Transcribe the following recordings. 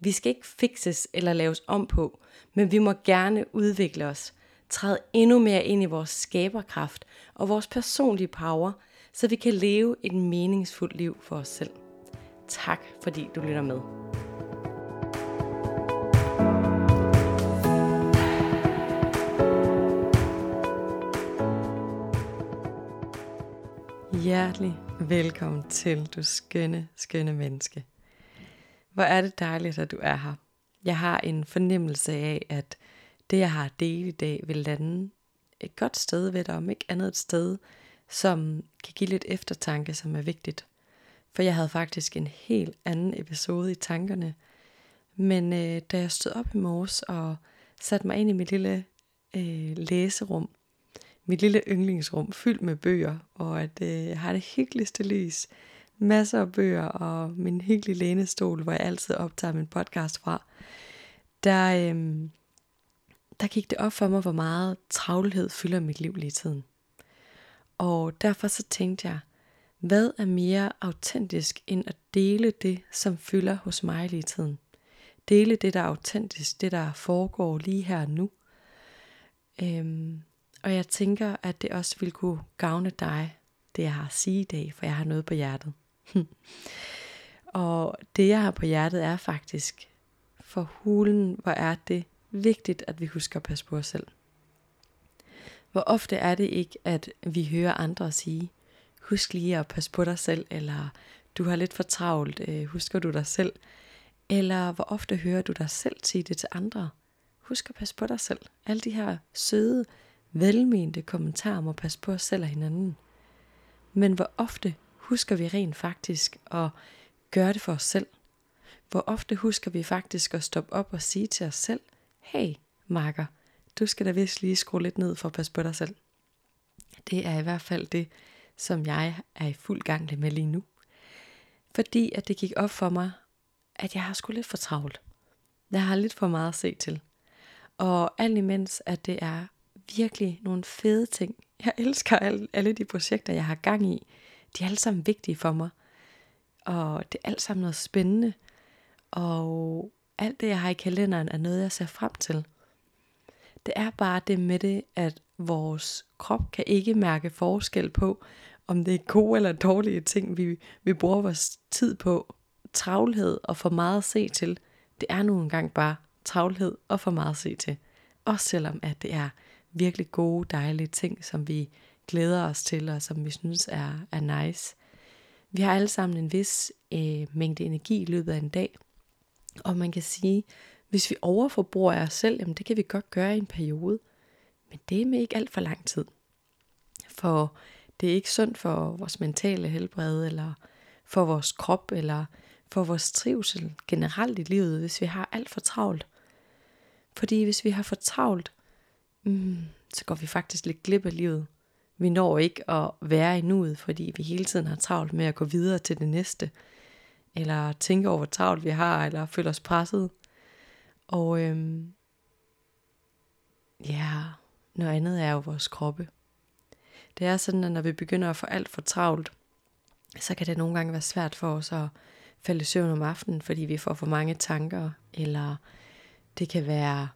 Vi skal ikke fikses eller laves om på, men vi må gerne udvikle os, træde endnu mere ind i vores skaberkraft og vores personlige power, så vi kan leve et meningsfuldt liv for os selv. Tak fordi du lytter med. Hjertelig velkommen til, du skønne, skønne menneske. Hvor er det dejligt, at du er her. Jeg har en fornemmelse af, at det, jeg har delt i dag, vil lande et godt sted ved dig, om ikke andet et sted, som kan give lidt eftertanke, som er vigtigt. For jeg havde faktisk en helt anden episode i tankerne. Men øh, da jeg stod op i morges og satte mig ind i mit lille øh, læserum, mit lille yndlingsrum fyldt med bøger, og at øh, jeg har det hyggeligste lys, masser af bøger og min hyggelige lænestol, hvor jeg altid optager min podcast fra, der, øhm, der gik det op for mig, hvor meget travlhed fylder mit liv lige tiden. Og derfor så tænkte jeg, hvad er mere autentisk end at dele det, som fylder hos mig lige tiden? Dele det, der er autentisk, det der foregår lige her nu. Øhm, og jeg tænker, at det også vil kunne gavne dig, det jeg har at sige i dag, for jeg har noget på hjertet. og det jeg har på hjertet er faktisk, for hulen, hvor er det vigtigt, at vi husker at passe på os selv. Hvor ofte er det ikke, at vi hører andre sige, husk lige at passe på dig selv, eller du har lidt for travlt, øh, husker du dig selv? Eller hvor ofte hører du dig selv sige det til andre? Husk at passe på dig selv. Alle de her søde, velmente kommentarer om at passe på os selv og hinanden. Men hvor ofte husker vi rent faktisk at gøre det for os selv? Hvor ofte husker vi faktisk at stoppe op og sige til os selv, hey Marker, du skal da vist lige skrue lidt ned for at passe på dig selv. Det er i hvert fald det, som jeg er i fuld gang med lige nu. Fordi at det gik op for mig, at jeg har sgu lidt for travlt. Jeg har lidt for meget at se til. Og alt imens, at det er virkelig nogle fede ting. Jeg elsker alle, alle de projekter, jeg har gang i de er alle sammen vigtige for mig. Og det er alt sammen noget spændende. Og alt det, jeg har i kalenderen, er noget, jeg ser frem til. Det er bare det med det, at vores krop kan ikke mærke forskel på, om det er gode eller dårlige ting, vi, vi bruger vores tid på. Travlhed og for meget at se til, det er nu engang bare travlhed og for meget at se til. Også selvom at det er virkelig gode, dejlige ting, som vi glæder os til, og som vi synes er, er nice. Vi har alle sammen en vis øh, mængde energi i løbet af en dag, og man kan sige, hvis vi overforbruger os selv, jamen det kan vi godt gøre i en periode, men det er med ikke alt for lang tid. For det er ikke sundt for vores mentale helbred, eller for vores krop, eller for vores trivsel generelt i livet, hvis vi har alt for travlt. Fordi hvis vi har for travlt, mm, så går vi faktisk lidt glip af livet. Vi når ikke at være i nuet, fordi vi hele tiden har travlt med at gå videre til det næste. Eller tænke over, hvor travlt vi har, eller føler os presset. Og øhm, ja, noget andet er jo vores kroppe. Det er sådan, at når vi begynder at få alt for travlt, så kan det nogle gange være svært for os at falde i søvn om aftenen, fordi vi får for mange tanker, eller det kan være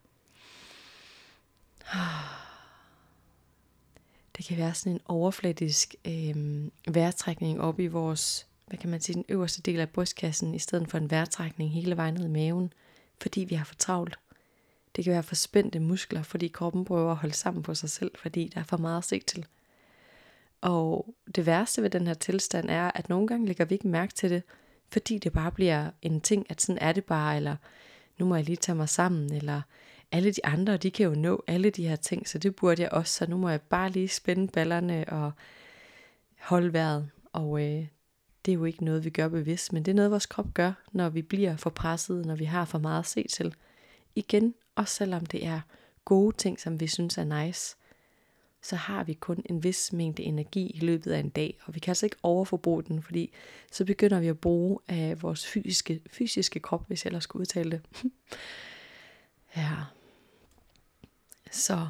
det kan være sådan en overfladisk øh, vejrtrækning op i vores, hvad kan man sige, den øverste del af brystkassen, i stedet for en vejrtrækning hele vejen ned i maven, fordi vi har for travlt. Det kan være for spændte muskler, fordi kroppen prøver at holde sammen på sig selv, fordi der er for meget at se til. Og det værste ved den her tilstand er, at nogle gange lægger vi ikke mærke til det, fordi det bare bliver en ting, at sådan er det bare, eller nu må jeg lige tage mig sammen, eller alle de andre, de kan jo nå alle de her ting, så det burde jeg også, så nu må jeg bare lige spænde ballerne og holde vejret. Og øh, det er jo ikke noget, vi gør bevidst, men det er noget, vores krop gør, når vi bliver for presset, når vi har for meget at se til. igen, også selvom det er gode ting, som vi synes er nice, så har vi kun en vis mængde energi i løbet af en dag, og vi kan altså ikke overforbruge den, fordi så begynder vi at bruge af vores fysiske, fysiske krop, hvis jeg ellers skulle udtale det. ja. Så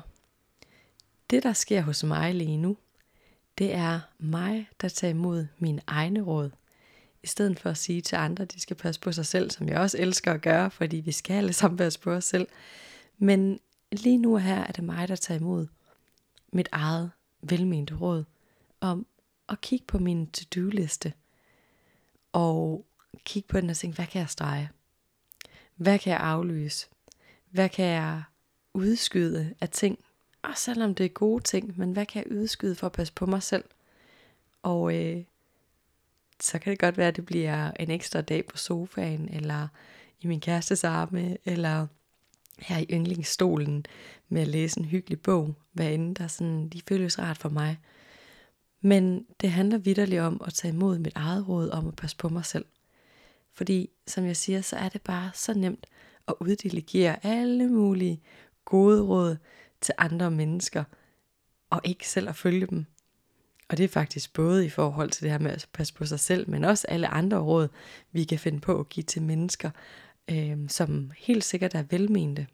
det, der sker hos mig lige nu, det er mig, der tager imod mine egne råd. I stedet for at sige til andre, at de skal passe på sig selv, som jeg også elsker at gøre, fordi vi skal alle sammen passe på os selv. Men lige nu her er det mig, der tager imod mit eget velmente råd om at kigge på min to-do-liste og kigge på den og tænke, hvad kan jeg strege? Hvad kan jeg aflyse? Hvad kan jeg udskyde af ting? Og selvom det er gode ting, men hvad kan jeg udskyde for at passe på mig selv? Og øh, så kan det godt være, at det bliver en ekstra dag på sofaen, eller i min kærestes arme, eller her i yndlingsstolen med at læse en hyggelig bog, hvad end der sådan, de føles rart for mig. Men det handler vidderligt om at tage imod mit eget råd om at passe på mig selv. Fordi, som jeg siger, så er det bare så nemt at uddelegere alle mulige gode råd til andre mennesker, og ikke selv at følge dem. Og det er faktisk både i forhold til det her med at passe på sig selv, men også alle andre råd, vi kan finde på at give til mennesker, øh, som helt sikkert er velmente.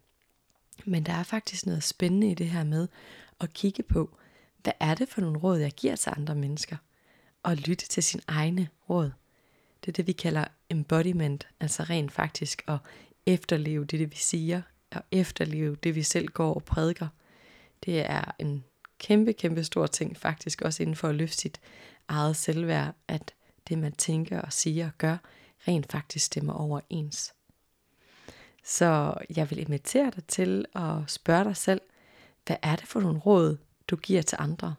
Men der er faktisk noget spændende i det her med at kigge på, hvad er det for nogle råd, jeg giver til andre mennesker? Og lytte til sin egne råd. Det er det, vi kalder embodiment, altså rent faktisk at efterleve det, det vi siger, at efterleve det, vi selv går og prædiker. Det er en kæmpe, kæmpe stor ting, faktisk også inden for at løfte sit eget selvværd, at det, man tænker og siger og gør, rent faktisk stemmer overens. Så jeg vil invitere dig til at spørge dig selv, hvad er det for nogle råd, du giver til andre?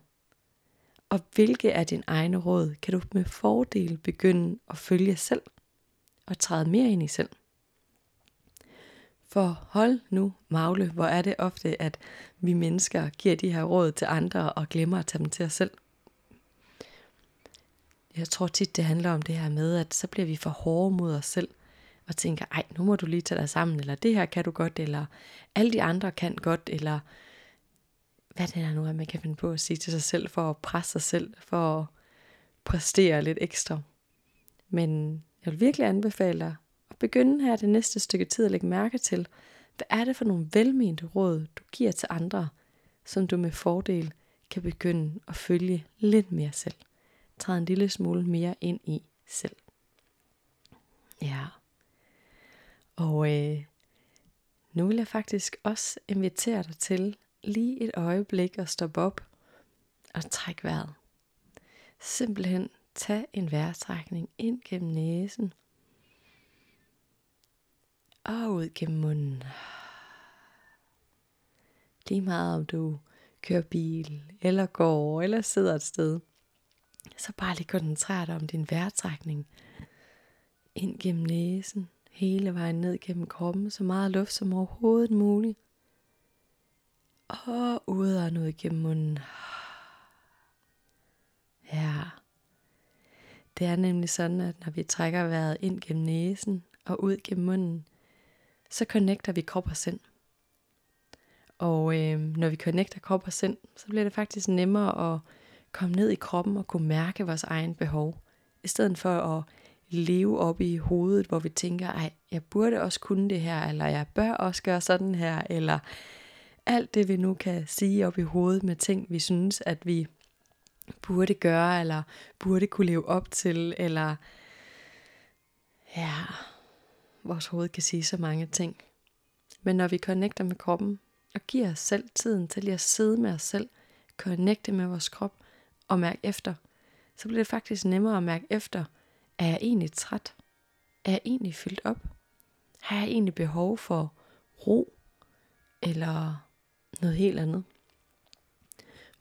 Og hvilke af dine egne råd kan du med fordel begynde at følge selv og træde mere ind i selv? For hold nu, Magle, hvor er det ofte, at vi mennesker giver de her råd til andre og glemmer at tage dem til os selv. Jeg tror tit, det handler om det her med, at så bliver vi for hårde mod os selv og tænker, ej, nu må du lige tage dig sammen, eller det her kan du godt, eller alle de andre kan godt, eller hvad det er nu, at man kan finde på at sige til sig selv, for at presse sig selv, for at præstere lidt ekstra. Men jeg vil virkelig anbefale dig begynde her det næste stykke tid at lægge mærke til, hvad er det for nogle velmente råd, du giver til andre, som du med fordel kan begynde at følge lidt mere selv. Træd en lille smule mere ind i selv. Ja. Og øh, nu vil jeg faktisk også invitere dig til lige et øjeblik at stoppe op og trække vejret. Simpelthen tag en vejrtrækning ind gennem næsen og ud gennem munden. Lige meget om du kører bil, eller går, eller sidder et sted. Så bare lige koncentrere dig om din vejrtrækning. Ind gennem næsen, hele vejen ned gennem kroppen, så meget luft som overhovedet muligt. Og ud og ud gennem munden. Ja. Det er nemlig sådan, at når vi trækker vejret ind gennem næsen og ud gennem munden, så connecter vi krop og sind. Og øh, når vi connecter krop og sind, så bliver det faktisk nemmere at komme ned i kroppen og kunne mærke vores egen behov. I stedet for at leve op i hovedet, hvor vi tænker, ej, jeg burde også kunne det her, eller jeg bør også gøre sådan her, eller alt det vi nu kan sige op i hovedet med ting, vi synes, at vi burde gøre, eller burde kunne leve op til, eller ja, vores hoved kan sige så mange ting. Men når vi connecter med kroppen, og giver os selv tiden til at sidde med os selv, connecte med vores krop og mærke efter, så bliver det faktisk nemmere at mærke efter, er jeg egentlig træt? Er jeg egentlig fyldt op? Har jeg egentlig behov for ro? Eller noget helt andet?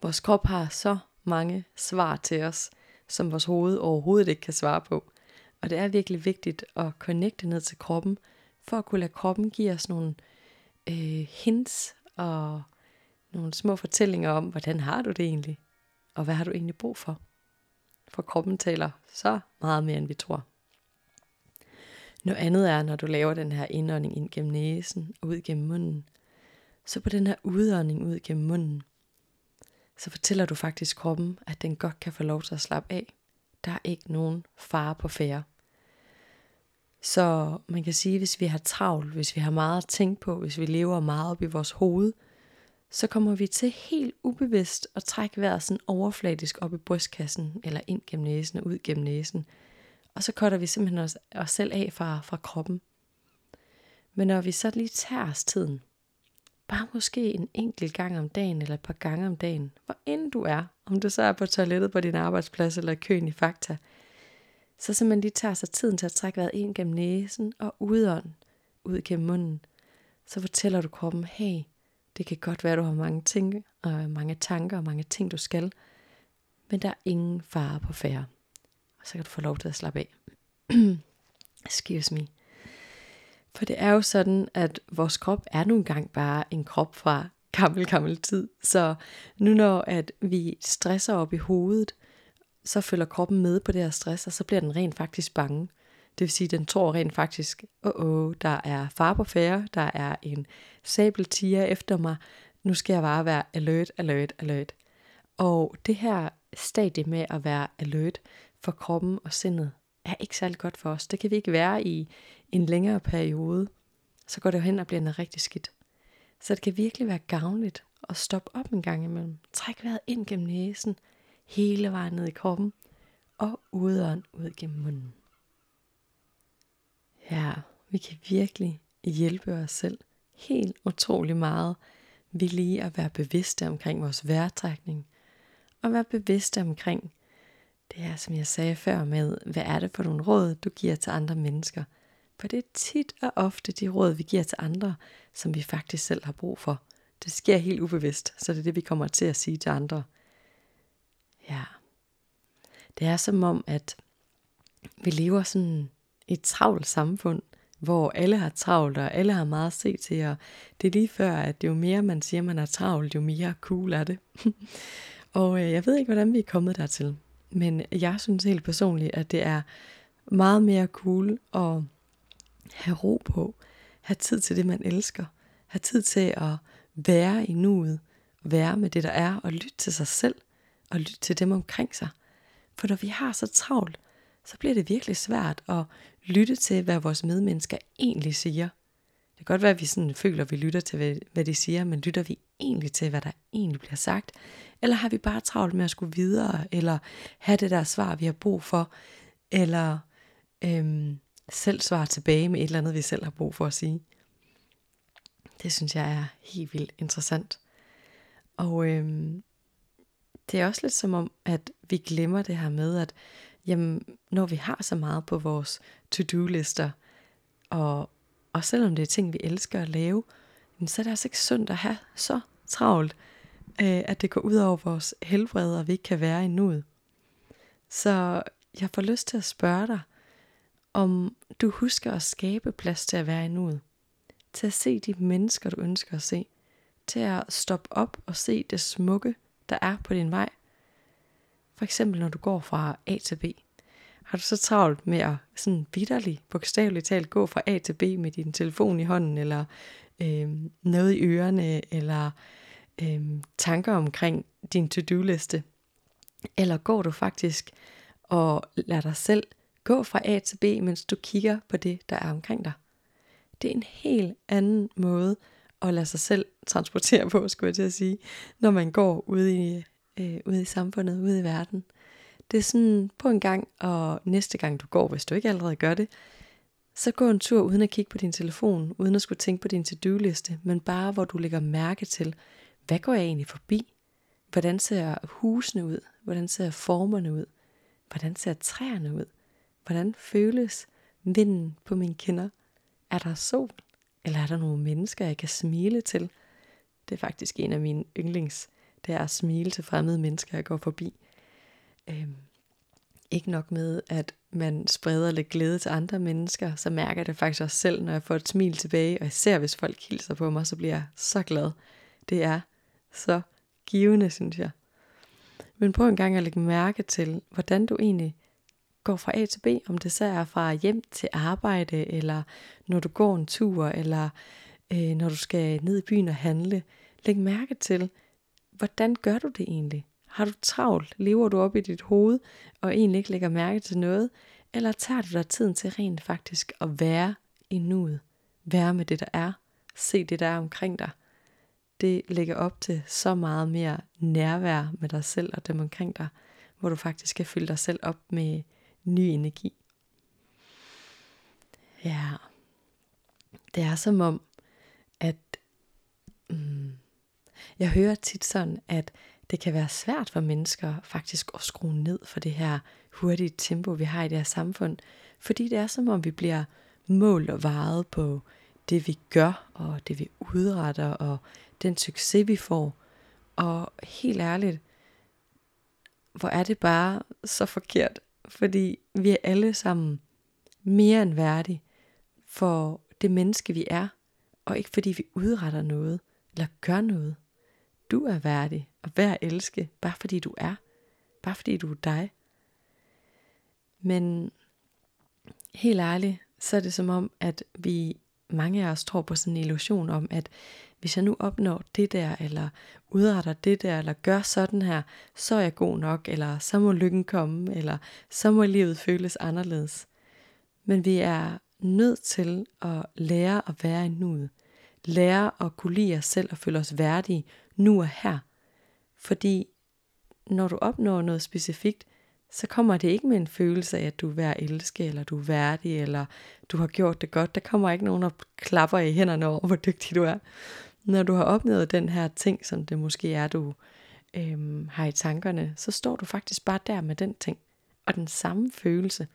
Vores krop har så mange svar til os, som vores hoved overhovedet ikke kan svare på. Og det er virkelig vigtigt at connecte ned til kroppen, for at kunne lade kroppen give os nogle øh, hints og nogle små fortællinger om, hvordan har du det egentlig? Og hvad har du egentlig brug for? For kroppen taler så meget mere, end vi tror. Noget andet er, når du laver den her indånding ind gennem næsen og ud gennem munden. Så på den her udånding ud gennem munden, så fortæller du faktisk kroppen, at den godt kan få lov til at slappe af. Der er ikke nogen fare på færre. Så man kan sige, hvis vi har travlt, hvis vi har meget at tænke på, hvis vi lever meget op i vores hoved, så kommer vi til helt ubevidst at trække vejret sådan overfladisk op i brystkassen, eller ind gennem næsen og ud gennem næsen. Og så cutter vi simpelthen os, os selv af fra, fra kroppen. Men når vi så lige tager os tiden, bare måske en enkelt gang om dagen, eller et par gange om dagen, hvor end du er, om du så er på toilettet på din arbejdsplads, eller køen i Fakta, så simpelthen lige tager sig tiden til at trække vejret ind gennem næsen og udånd ud gennem munden, så fortæller du kroppen, hey, det kan godt være, du har mange ting, og mange tanker og mange ting, du skal, men der er ingen fare på færre. Og så kan du få lov til at slappe af. Excuse me. For det er jo sådan, at vores krop er nu engang bare en krop fra gammel, gammel tid. Så nu når at vi stresser op i hovedet, så følger kroppen med på det her stress, og så bliver den rent faktisk bange. Det vil sige, at den tror rent faktisk, åh, oh, oh, der er far på færre, der er en sabeltiger efter mig, nu skal jeg bare være alert, alert, alert. Og det her stadie med at være alert for kroppen og sindet, er ikke særlig godt for os. Det kan vi ikke være i en længere periode. Så går det jo hen og bliver noget rigtig skidt. Så det kan virkelig være gavnligt at stoppe op en gang imellem. Træk vejret ind gennem næsen, hele vejen ned i kroppen, og udånd ud gennem munden. Ja, vi kan virkelig hjælpe os selv helt utrolig meget ved lige at være bevidste omkring vores vejrtrækning, og være bevidste omkring det er, som jeg sagde før med, hvad er det for nogle råd, du giver til andre mennesker? For det er tit og ofte de råd, vi giver til andre, som vi faktisk selv har brug for. Det sker helt ubevidst, så det er det, vi kommer til at sige til andre. Ja. Det er som om, at vi lever sådan et travlt samfund, hvor alle har travlt, og alle har meget at se til, og det er lige før, at jo mere man siger, man er travlt, jo mere cool er det. og øh, jeg ved ikke, hvordan vi er kommet dertil. Men jeg synes helt personligt, at det er meget mere cool at have ro på, have tid til det, man elsker, have tid til at være i nuet, være med det, der er, og lytte til sig selv, og lytte til dem omkring sig. For når vi har så travlt, så bliver det virkelig svært at lytte til, hvad vores medmennesker egentlig siger. Det kan godt være, at vi sådan føler, at vi lytter til, hvad de siger, men lytter vi egentlig til, hvad der egentlig bliver sagt? Eller har vi bare travlt med at skulle videre, eller have det der svar, vi har brug for, eller øhm, selv svare tilbage med et eller andet, vi selv har brug for at sige? Det synes jeg er helt vildt interessant. Og øhm, det er også lidt som om, at vi glemmer det her med, at jamen, når vi har så meget på vores to-do-lister, og, og selvom det er ting, vi elsker at lave, så er det altså ikke sundt at have så travlt, øh, at det går ud over vores helbred, og vi ikke kan være i nuet. Så jeg får lyst til at spørge dig, om du husker at skabe plads til at være i nuet. Til at se de mennesker, du ønsker at se. Til at stoppe op og se det smukke, der er på din vej. For eksempel når du går fra A til B. Har du så travlt med at sådan vidderligt, bogstaveligt talt gå fra A til B med din telefon i hånden, eller øh, noget i ørerne, eller øh, tanker omkring din to-do-liste? Eller går du faktisk og lader dig selv gå fra A til B, mens du kigger på det, der er omkring dig? Det er en helt anden måde at lade sig selv transportere på, skulle jeg til at sige, når man går ude i, øh, ude i samfundet, ude i verden. Det er sådan på en gang, og næste gang du går, hvis du ikke allerede gør det, så gå en tur uden at kigge på din telefon, uden at skulle tænke på din to-do-liste, men bare hvor du lægger mærke til, hvad går jeg egentlig forbi? Hvordan ser husene ud? Hvordan ser formerne ud? Hvordan ser træerne ud? Hvordan føles vinden på mine kinder? Er der sol? Eller er der nogle mennesker, jeg kan smile til? Det er faktisk en af mine yndlings. Det er at smile til fremmede mennesker, jeg går forbi. Øhm, ikke nok med, at man spreder lidt glæde til andre mennesker, så mærker jeg det faktisk også selv, når jeg får et smil tilbage, og især hvis folk hilser på mig, så bliver jeg så glad. Det er så givende, synes jeg. Men prøv en gang at lægge mærke til, hvordan du egentlig går fra A til B, om det så er fra hjem til arbejde, eller når du går en tur, eller øh, når du skal ned i byen og handle. Læg mærke til, hvordan gør du det egentlig? Har du travlt? Lever du op i dit hoved, og egentlig ikke lægger mærke til noget? Eller tager du dig tiden til rent faktisk at være i nuet? Være med det, der er. Se det, der er omkring dig. Det lægger op til så meget mere nærvær med dig selv og dem omkring dig, hvor du faktisk kan fylde dig selv op med ny energi. Ja, det er som om, at mm, jeg hører tit sådan, at det kan være svært for mennesker faktisk at skrue ned for det her hurtige tempo, vi har i det her samfund. Fordi det er som om, vi bliver målt og varet på det, vi gør, og det, vi udretter, og den succes, vi får. Og helt ærligt, hvor er det bare så forkert, fordi vi er alle sammen mere end værdige for det menneske, vi er, og ikke fordi vi udretter noget eller gør noget. Du er værdig og værd at elske, bare fordi du er. Bare fordi du er dig. Men helt ærligt, så er det som om, at vi, mange af os tror på sådan en illusion om, at hvis jeg nu opnår det der, eller udretter det der, eller gør sådan her, så er jeg god nok, eller så må lykken komme, eller så må livet føles anderledes. Men vi er nødt til at lære at være i nuet. Lære at kunne lide os selv og føle os værdige nu og her. Fordi når du opnår noget specifikt, så kommer det ikke med en følelse af, at du er værd at elske, eller du er værdig, eller du har gjort det godt. Der kommer ikke nogen, der klapper i hænderne over, hvor dygtig du er. Når du har opnået den her ting, som det måske er, du øhm, har i tankerne, så står du faktisk bare der med den ting, og den samme følelse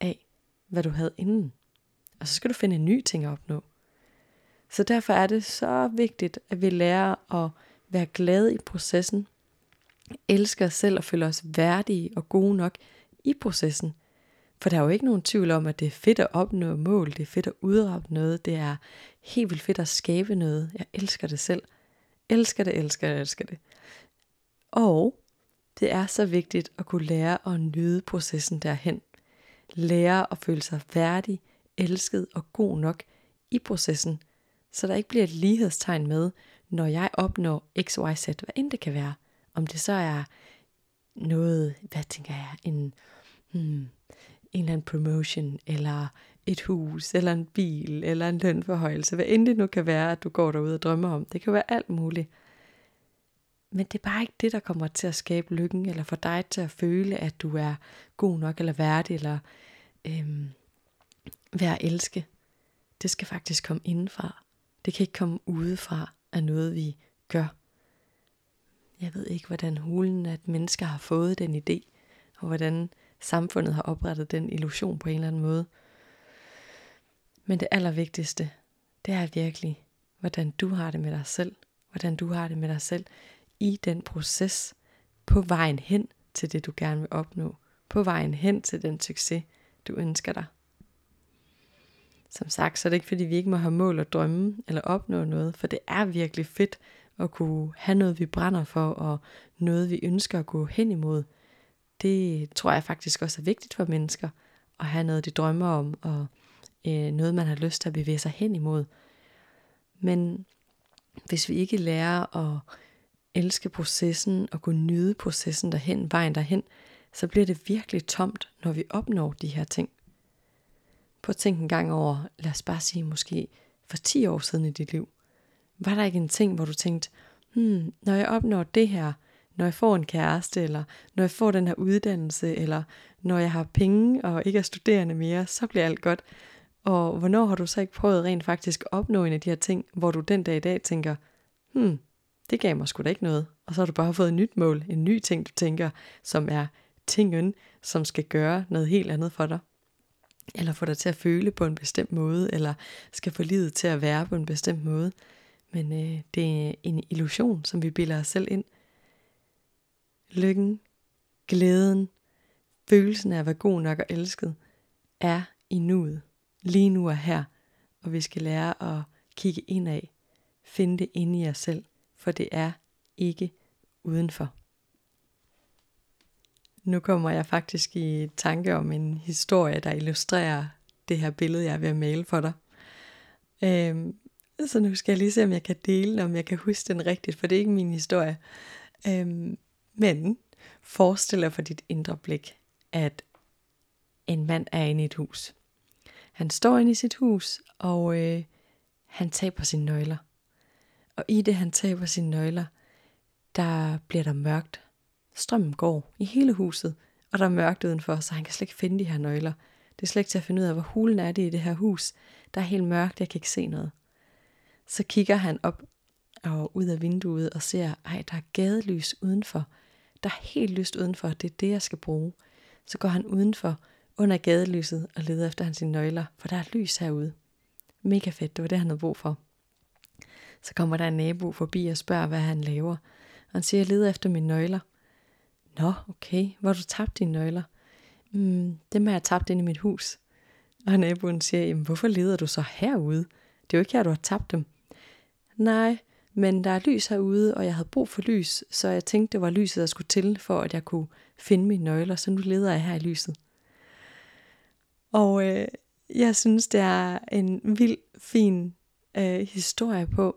af, hvad du havde inden. Og så skal du finde en ny ting at opnå. Så derfor er det så vigtigt, at vi lærer at være glade i processen, elsker os selv og føler os værdige og gode nok i processen. For der er jo ikke nogen tvivl om, at det er fedt at opnå mål, det er fedt at udrette noget, det er helt vildt fedt at skabe noget. Jeg elsker det selv. Elsker det, elsker det, elsker det. Og det er så vigtigt at kunne lære at nyde processen derhen. Lære at føle sig værdig, elsket og god nok i processen, så der ikke bliver et lighedstegn med, når jeg opnår x, y, z, hvad end det kan være. Om det så er noget, hvad tænker jeg, en, hmm, en eller anden promotion, eller et hus, eller en bil, eller en lønforhøjelse, hvad end det nu kan være, at du går derude og drømmer om. Det kan være alt muligt. Men det er bare ikke det, der kommer til at skabe lykken, eller få dig til at føle, at du er god nok, eller værdig, eller øhm, værd at elske. Det skal faktisk komme indenfra. Det kan ikke komme udefra af noget, vi gør. Jeg ved ikke, hvordan hulen, at mennesker har fået den idé, og hvordan samfundet har oprettet den illusion på en eller anden måde. Men det allervigtigste, det er virkelig, hvordan du har det med dig selv, hvordan du har det med dig selv i den proces på vejen hen til det, du gerne vil opnå, på vejen hen til den succes, du ønsker dig. Som sagt, så er det ikke fordi, vi ikke må have mål og drømme eller opnå noget, for det er virkelig fedt at kunne have noget, vi brænder for, og noget, vi ønsker at gå hen imod. Det tror jeg faktisk også er vigtigt for mennesker, at have noget, de drømmer om, og øh, noget, man har lyst til at bevæge sig hen imod. Men hvis vi ikke lærer at elske processen og kunne nyde processen derhen, vejen derhen, så bliver det virkelig tomt, når vi opnår de her ting. Prøv at tænke en gang over, lad os bare sige måske for 10 år siden i dit liv. Var der ikke en ting, hvor du tænkte, hmm, når jeg opnår det her, når jeg får en kæreste, eller når jeg får den her uddannelse, eller når jeg har penge og ikke er studerende mere, så bliver alt godt. Og hvornår har du så ikke prøvet rent faktisk at opnå en af de her ting, hvor du den dag i dag tænker, hmm, det gav mig sgu da ikke noget. Og så har du bare fået et nyt mål, en ny ting, du tænker, som er tingen, som skal gøre noget helt andet for dig eller få dig til at føle på en bestemt måde, eller skal få livet til at være på en bestemt måde. Men øh, det er en illusion, som vi bilder os selv ind. Lykken, glæden, følelsen af at være god nok og elsket, er i nuet, lige nu og her, og vi skal lære at kigge indad, finde det inde i os selv, for det er ikke udenfor. Nu kommer jeg faktisk i tanke om en historie, der illustrerer det her billede, jeg er ved at male for dig. Øhm, så nu skal jeg lige se, om jeg kan dele om jeg kan huske den rigtigt, for det er ikke min historie. Øhm, men forestil dig for dit indre blik, at en mand er inde i et hus. Han står inde i sit hus, og øh, han taber sine nøgler. Og i det, han taber sine nøgler, der bliver der mørkt. Strømmen går i hele huset, og der er mørkt udenfor, så han kan slet ikke finde de her nøgler. Det er slet ikke til at finde ud af, hvor hulen er det i det her hus. Der er helt mørkt, jeg kan ikke se noget. Så kigger han op og ud af vinduet og ser, at der er gadelys udenfor. Der er helt lyst udenfor, det er det, jeg skal bruge. Så går han udenfor under gadelyset og leder efter hans nøgler, for der er lys herude. Mega fedt, det var det, han havde brug for. Så kommer der en nabo forbi og spørger, hvad han laver. Og han siger, jeg leder efter mine nøgler. Nå, okay, hvor har du tabt dine nøgler? Mm, dem har jeg tabt inde i mit hus. Og naboen siger, jamen hvorfor leder du så herude? Det er jo ikke her, du har tabt dem. Nej, men der er lys herude, og jeg havde brug for lys, så jeg tænkte, det var lyset, der skulle til, for at jeg kunne finde mine nøgler, så nu leder jeg her i lyset. Og øh, jeg synes, det er en vild, fin øh, historie på,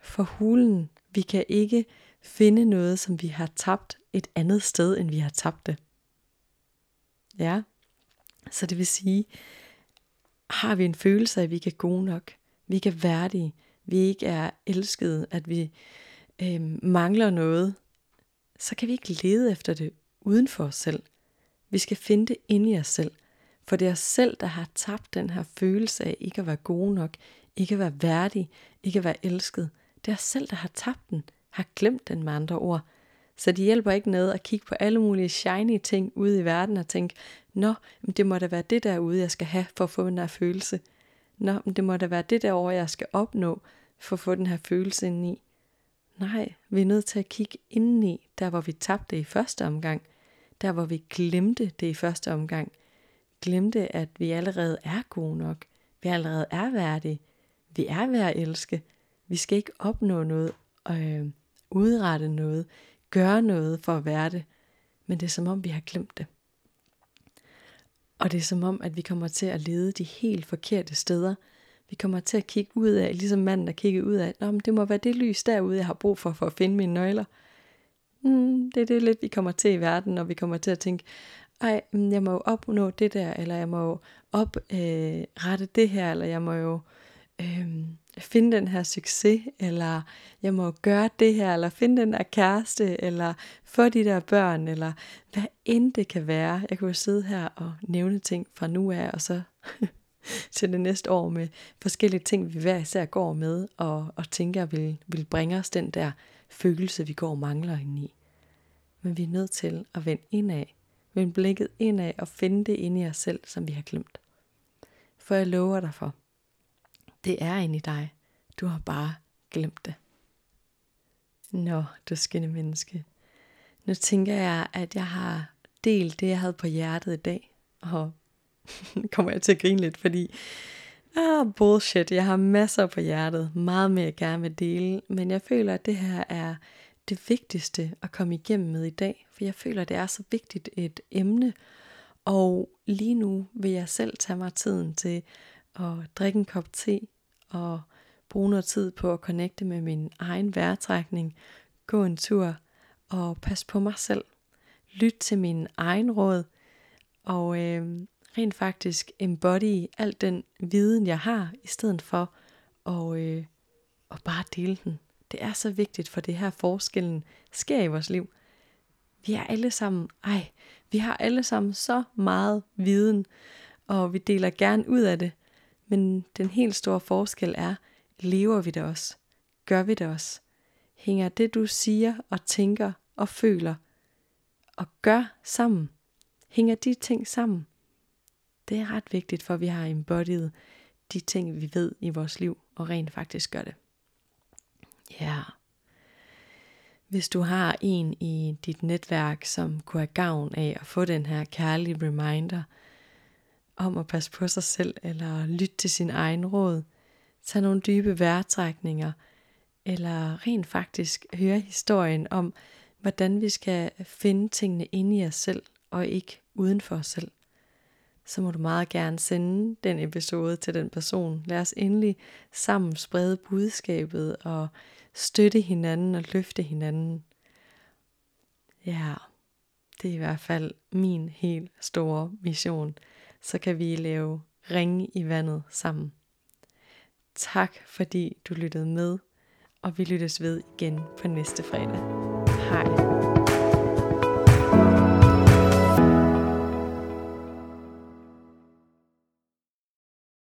for hulen, vi kan ikke finde noget, som vi har tabt et andet sted, end vi har tabt det. Ja, så det vil sige, har vi en følelse af, at vi ikke er gode nok, vi ikke er værdige, vi ikke er elskede, at vi øh, mangler noget, så kan vi ikke lede efter det uden for os selv. Vi skal finde det inde i os selv. For det er os selv, der har tabt den her følelse af ikke at være gode nok, ikke at være værdig, ikke at være elsket. Det er os selv, der har tabt den, har glemt den med andre ord. Så det hjælper ikke noget at kigge på alle mulige shiny ting ude i verden og tænke, nå, men det må da være det derude, jeg skal have for at få den her følelse. Nå, men det må da være det derovre, jeg skal opnå for at få den her følelse indeni. Nej, vi er nødt til at kigge indeni, der hvor vi tabte i første omgang. Der hvor vi glemte det i første omgang. Glemte, at vi allerede er gode nok. Vi allerede er værdige. Vi er værd at elske. Vi skal ikke opnå noget, øh, udrette noget, gøre noget for at være det. Men det er som om, vi har glemt det. Og det er som om, at vi kommer til at lede de helt forkerte steder. Vi kommer til at kigge ud af, ligesom manden, der kigger ud af, Nå, men det må være det lys derude, jeg har brug for, for at finde mine nøgler. Mm, det er det lidt, vi kommer til i verden, når vi kommer til at tænke, ej, jeg må jo opnå det der, eller jeg må jo oprette øh, det her, eller jeg må jo øh, finde den her succes, eller jeg må gøre det her, eller finde den der kæreste, eller få de der børn, eller hvad end det kan være. Jeg kunne jo sidde her og nævne ting fra nu af, og så til det næste år med forskellige ting, vi hver især går med, og, og tænker vil, vil bringe os den der følelse, vi går og mangler ind i. Men vi er nødt til at vende indad, Vend blikket indad og finde det inde i jer selv, som vi har glemt. For jeg lover dig for, det er inde i dig. Du har bare glemt det. Nå, du skinne menneske. Nu tænker jeg, at jeg har delt det, jeg havde på hjertet i dag. Og kommer jeg til at grine lidt, fordi ah, bullshit, jeg har masser på hjertet. Meget mere jeg gerne vil dele. Men jeg føler, at det her er det vigtigste at komme igennem med i dag. For jeg føler, det er så vigtigt et emne. Og lige nu vil jeg selv tage mig tiden til at drikke en kop te og bruge noget tid på at connecte med min egen vejrtrækning, gå en tur og passe på mig selv. Lyt til min egen råd og øh, rent faktisk embody al den viden, jeg har, i stedet for at, øh, at bare dele den. Det er så vigtigt, for det her forskellen sker i vores liv. Vi er alle sammen, ej, vi har alle sammen så meget viden, og vi deler gerne ud af det. Men den helt store forskel er, lever vi det også? Gør vi det også? Hænger det, du siger og tænker og føler og gør sammen? Hænger de ting sammen? Det er ret vigtigt, for vi har embodied de ting, vi ved i vores liv, og rent faktisk gør det. Ja. Hvis du har en i dit netværk, som kunne have gavn af at få den her kærlige reminder om at passe på sig selv, eller lytte til sin egen råd, tage nogle dybe vejrtrækninger, eller rent faktisk høre historien om, hvordan vi skal finde tingene inde i os selv, og ikke uden for os selv, så må du meget gerne sende den episode til den person. Lad os endelig sammen sprede budskabet og støtte hinanden og løfte hinanden. Ja, det er i hvert fald min helt store mission. Så kan vi lave ringe i vandet sammen. Tak fordi du lyttede med, og vi lyttes ved igen på næste fredag. Hej.